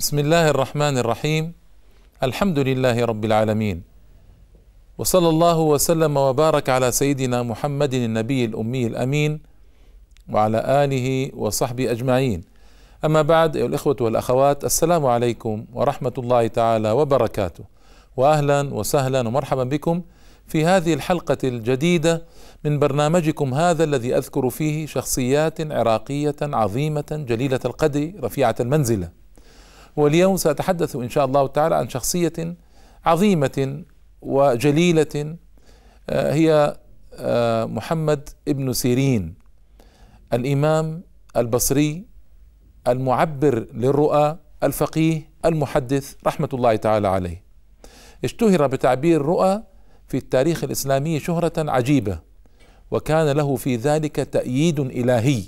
بسم الله الرحمن الرحيم. الحمد لله رب العالمين. وصلى الله وسلم وبارك على سيدنا محمد النبي الأمي الأمين وعلى آله وصحبه أجمعين. أما بعد أيها الإخوة والأخوات السلام عليكم ورحمة الله تعالى وبركاته. واهلا وسهلا ومرحبا بكم في هذه الحلقة الجديدة من برنامجكم هذا الذي أذكر فيه شخصيات عراقية عظيمة جليلة القدر رفيعة المنزلة. واليوم سأتحدث إن شاء الله تعالى عن شخصية عظيمة وجليلة آه، هي آه، محمد ابن سيرين الإمام البصري المعبر للرؤى الفقيه المحدث رحمة الله تعالى عليه. اشتهر بتعبير الرؤى في التاريخ الإسلامي شهرة عجيبة وكان له في ذلك تأييد إلهي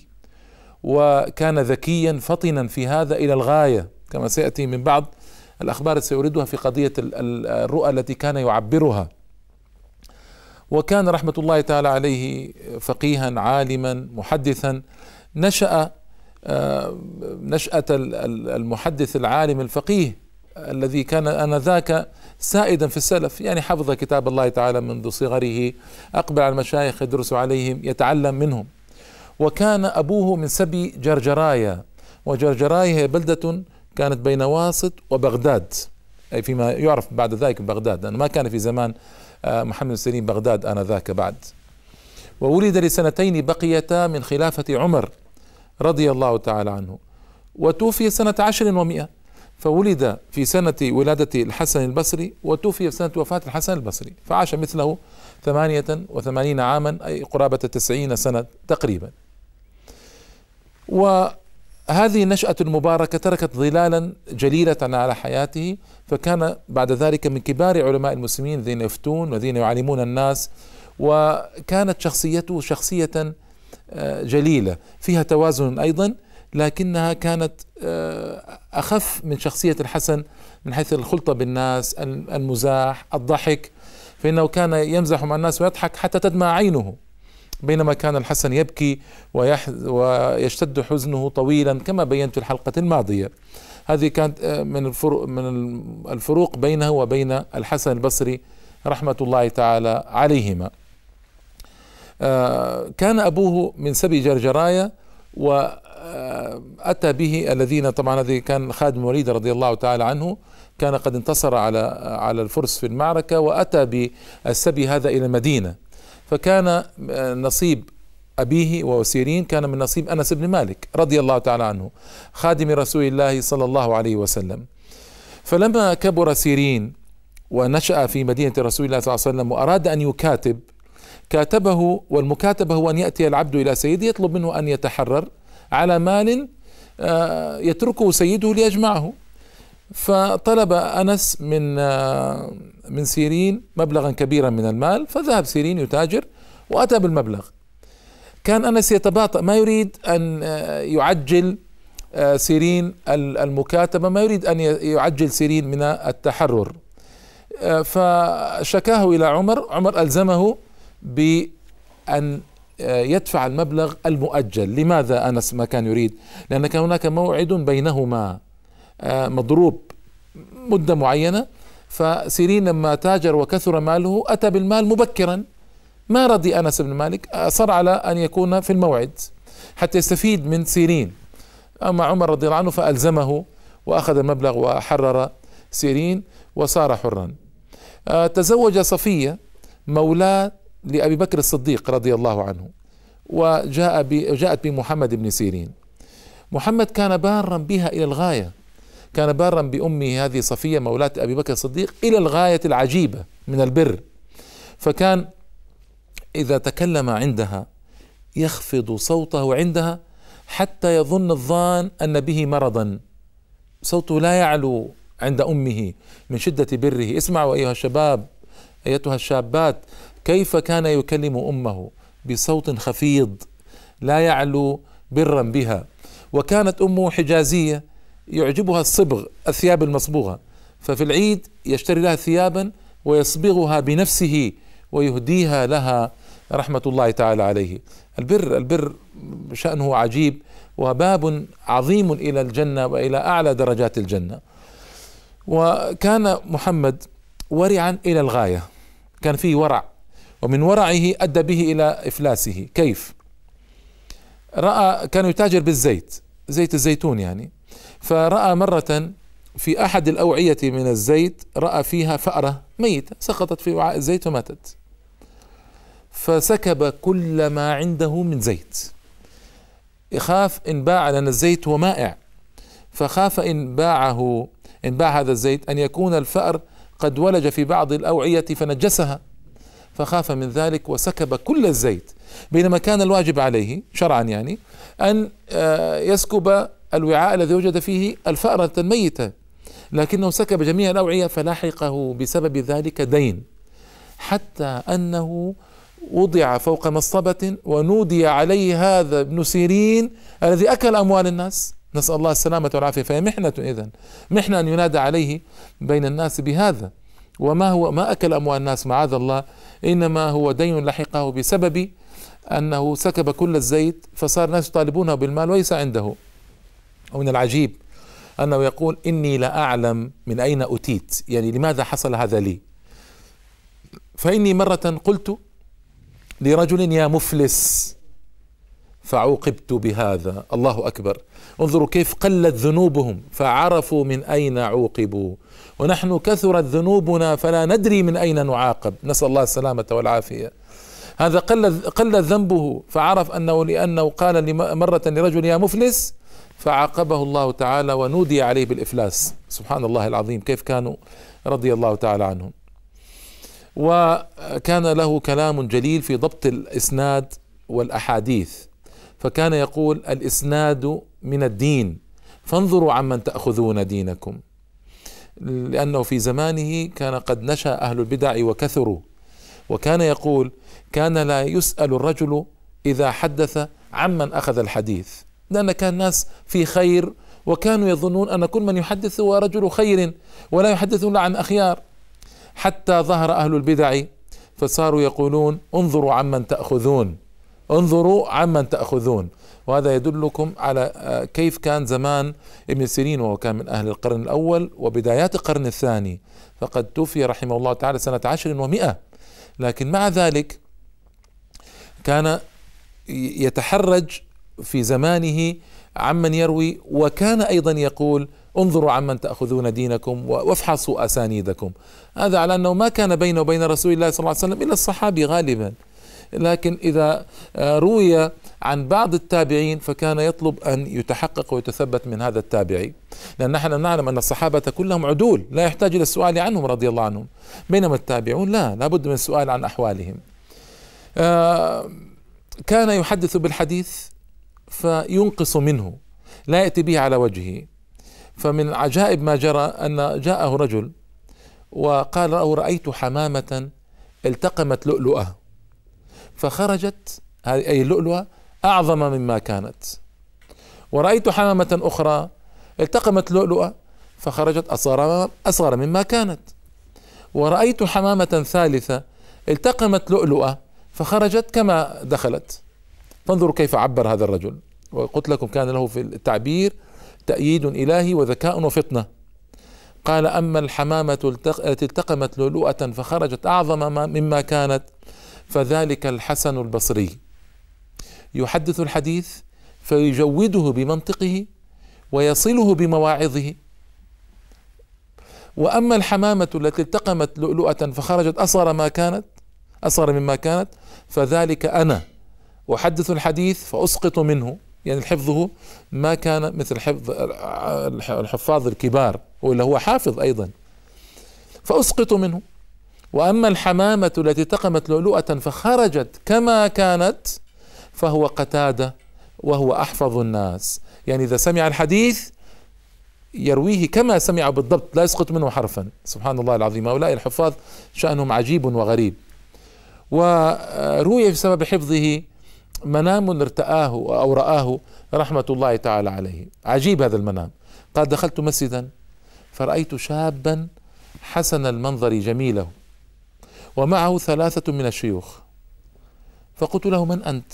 وكان ذكيا فطنا في هذا إلى الغاية. كما سيأتي من بعض الأخبار سيوردها في قضية الرؤى التي كان يعبرها. وكان رحمة الله تعالى عليه فقيها عالما محدثا. نشأ آه، نشأة المحدث العالم الفقيه الذي كان آنذاك سائدا في السلف. يعني حفظ كتاب الله تعالى منذ صغره أقبل على المشايخ يدرس عليهم يتعلم منهم. وكان أبوه من سبي جرجرايا. وجرجرايا هي بلدة كانت بين واسط وبغداد. أي فيما يعرف بعد ذلك بغداد لأنه ما كان في زمان آه، محمد بن سيرين بغداد آنذاك بعد. وولد لسنتين بقيتا من خلافة عمر رضي الله تعالى عنه. وتوفي سنة عشر ومئة. فولد في سنة ولادة الحسن البصري وتوفي في سنة وفاة الحسن البصري. فعاش مثله ثمانية وثمانين عاما أي قرابة تسعين سنة تقريبا. وهذه النشأة المباركة تركت ظلالا جليلة على حياته فكان بعد ذلك من كبار علماء المسلمين الذين يفتون والذين يعلمون الناس وكانت شخصيته شخصية آه، جليلة فيها توازن أيضا لكنها كانت آه، أخف من شخصية الحسن من حيث الخلطة بالناس المزاح الضحك فإنه كان يمزح مع الناس ويضحك حتى تدمع عينه. بينما كان الحسن يبكي ويشتد حزنه طويلا كما بينت في الحلقة الماضية. هذه كانت آه، من الفروق من الفروق بينه وبين الحسن البصري رحمة الله تعالى عليهما. آه، كان أبوه من سبي جرجرايا وأتى به الذين طبعا الذي كان خادم الوليد رضي الله تعالى عنه كان قد انتصر على على الفرس في المعركة وأتى بالسبي هذا إلى المدينة. فكان نصيب أبيه وسيرين كان من نصيب أنس بن مالك رضي الله تعالى عنه خادم رسول الله صلى الله عليه وسلم. فلما كبر سيرين ونشأ في مدينة رسول الله صلى الله عليه وسلم وأراد أن يكاتب كاتبه والمكاتبة هو أن يأتي العبد إلى سيده يطلب منه أن يتحرر على مال آه، يتركه سيده ليجمعه. فطلب أنس من آه، من سيرين مبلغا كبيرا من المال فذهب سيرين يتاجر وأتى بالمبلغ. كان أنس يتباطأ ما يريد أن آه، يعجل سيرين المكاتبة ما يريد أن يعجل سيرين من التحرر. فشكاه إلى عمر عمر ألزمه بأن يدفع المبلغ المؤجل. لماذا أنس ما كان يريد؟ لأن كان هناك موعد بينهما. آه، مضروب مدة معينة فسيرين لما تاجر وكثر ماله أتى بالمال مبكرا. ما رضي أنس بن مالك أصر على أن يكون في الموعد حتى يستفيد من سيرين. أما عمر رضي الله عنه فألزمه وأخذ المبلغ وحرر سيرين وصار حرا. آه، تزوج صفية مولاة لأبي بكر الصديق رضي الله عنه وجاء جاءت بمحمد بن سيرين. محمد كان بارا بها إلى الغاية. كان بارا بأمه هذه صفية مولاة أبي بكر الصديق إلى الغاية العجيبة من البر. فكان إذا تكلم عندها يخفض صوته عندها حتى يظن الظان أن به مرضا. صوته لا يعلو عند أمه من شدة بره. اسمعوا أيها الشباب أيتها الشابات كيف كان يكلم أمه بصوت خفيض لا يعلو برا بها؟ وكانت أمه حجازية يعجبها الصبغ الثياب المصبوغة. ففي العيد يشتري لها ثيابا ويصبغها بنفسه ويهديها لها رحمة الله تعالى عليه. البر البر شأنه عجيب وباب عظيم إلى الجنة وإلى أعلى درجات الجنة. وكان محمد ورعا إلى الغاية. كان فيه ورع ومن ورعه أدى به إلى إفلاسه. كيف؟ رأى كان يتاجر بالزيت زيت الزيتون يعني. فراى مرة في أحد الأوعية من الزيت رأى فيها فأرة ميتة سقطت في وعاء الزيت وماتت. فسكب كل ما عنده من زيت. يخاف إن باع لأن الزيت هو مائع. فخاف إن باعه إن باع هذا الزيت أن يكون الفأر قد ولج في بعض الأوعية فنجسها. فخاف من ذلك وسكب كل الزيت. بينما كان الواجب عليه شرعا يعني أن آه، يسكب الوعاء الذي وجد فيه الفأرة الميتة لكنه سكب جميع الأوعية فلاحقه بسبب ذلك دين حتى أنه وضع فوق مصطبة ونودي عليه هذا ابن سيرين الذي أكل أموال الناس. نسأل الله السلامة والعافية. فهي محنة إذن. محنة أن ينادى عليه بين الناس بهذا. وما هو ما أكل أموال الناس معاذ الله. إنما هو دين لحقه بسبب أنه سكب كل الزيت فصار الناس يطالبونه بالمال وليس عنده. ومن العجيب أنه يقول إني لا أعلم من أين أتيت. يعني لماذا حصل هذا لي؟ فإني مرة قلت لرجل يا مفلس فعوقبت بهذا. الله أكبر. انظروا كيف قلت ذنوبهم فعرفوا من أين عوقبوا. ونحن كثرت ذنوبنا فلا ندري من أين نعاقب. نسأل الله السلامة والعافية. هذا قل قل ذنبه فعرف أنه لأنه قال مرة لرجل يا مفلس فعاقبه الله تعالى ونودي عليه بالإفلاس. سبحان الله العظيم. كيف كانوا؟ رضي الله تعالى عنهم. وكان له كلام جليل في ضبط الإسناد والأحاديث. فكان يقول الإسناد من الدين. فانظروا عمن تأخذون دينكم. لأنه في زمانه كان قد نشأ أهل البدع وكثروا. وكان يقول كان لا يسأل الرجل إذا حدث عمن أخذ الحديث. لأن كان الناس في خير وكانوا يظنون أن كل من يحدث هو رجل خير ولا يحدث إلا عن أخيار. حتى ظهر أهل البدع فصاروا يقولون انظروا عمن تأخذون. انظروا عمن تأخذون. وهذا يدلكم على آه، كيف كان زمان ابن سيرين وهو كان من أهل القرن الأول وبدايات القرن الثاني. فقد توفي رحمه الله تعالى سنة عشر ومئة. لكن مع ذلك كان يتحرج في زمانه عمن يروي وكان أيضا يقول انظروا عمن تأخذون دينكم وافحصوا أسانيدكم. هذا على أنه ما كان بينه وبين رسول الله صلى الله عليه وسلم إلا الصحابي غالبا. لكن إذا آه، روي عن بعض التابعين فكان يطلب أن يتحقق ويتثبت من هذا التابعي. لأن نحن نعلم أن الصحابة كلهم عدول لا يحتاج إلى السؤال عنهم رضي الله عنهم. بينما التابعون لا لابد من السؤال عن أحوالهم. آه، كان يحدث بالحديث فينقص منه لا يأتي به على وجهه. فمن عجائب ما جرى أن جاءه رجل وقال له رأيت حمامة التقمت لؤلؤه. فخرجت هذه أي اللؤلؤه أعظم مما كانت. ورأيت حمامة أخرى التقمت لؤلؤة فخرجت أصغر أصغر مما كانت. ورأيت حمامة ثالثة التقمت لؤلؤة فخرجت كما دخلت. فانظروا كيف عبر هذا الرجل. وقلت لكم كان له في التعبير تأييد إلهي وذكاء وفطنة. قال أما الحمامة التي التقمت لؤلؤة فخرجت أعظم مما كانت. فذلك الحسن البصري. يحدث الحديث فيجوده بمنطقه ويصله بمواعظه. وأما الحمامة التي التقمت لؤلؤة فخرجت أصغر ما كانت أصغر مما كانت فذلك أنا. أحدث الحديث فأسقط منه يعني حفظه ما كان مثل حفظ الحفاظ الكبار واللي هو حافظ أيضا. فأسقط منه. وأما الحمامة التي تقمت لؤلؤة فخرجت كما كانت فهو قتادة وهو أحفظ الناس. يعني إذا سمع الحديث يرويه كما سمع بالضبط لا يسقط منه حرفا. سبحان الله العظيم. هؤلاء الحفاظ شأنهم عجيب وغريب. وروي بسبب حفظه منام ارتآه أو رآه رحمة الله تعالى عليه. عجيب هذا المنام. قال دخلت مسجدا فرأيت شابا حسن المنظر جميله. ومعه ثلاثة من الشيوخ. فقلت له من أنت؟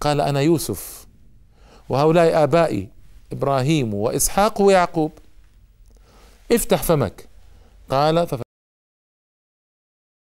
قال أنا يوسف. وهؤلاء آبائي إبراهيم وإسحاق ويعقوب. افتح فمك. قال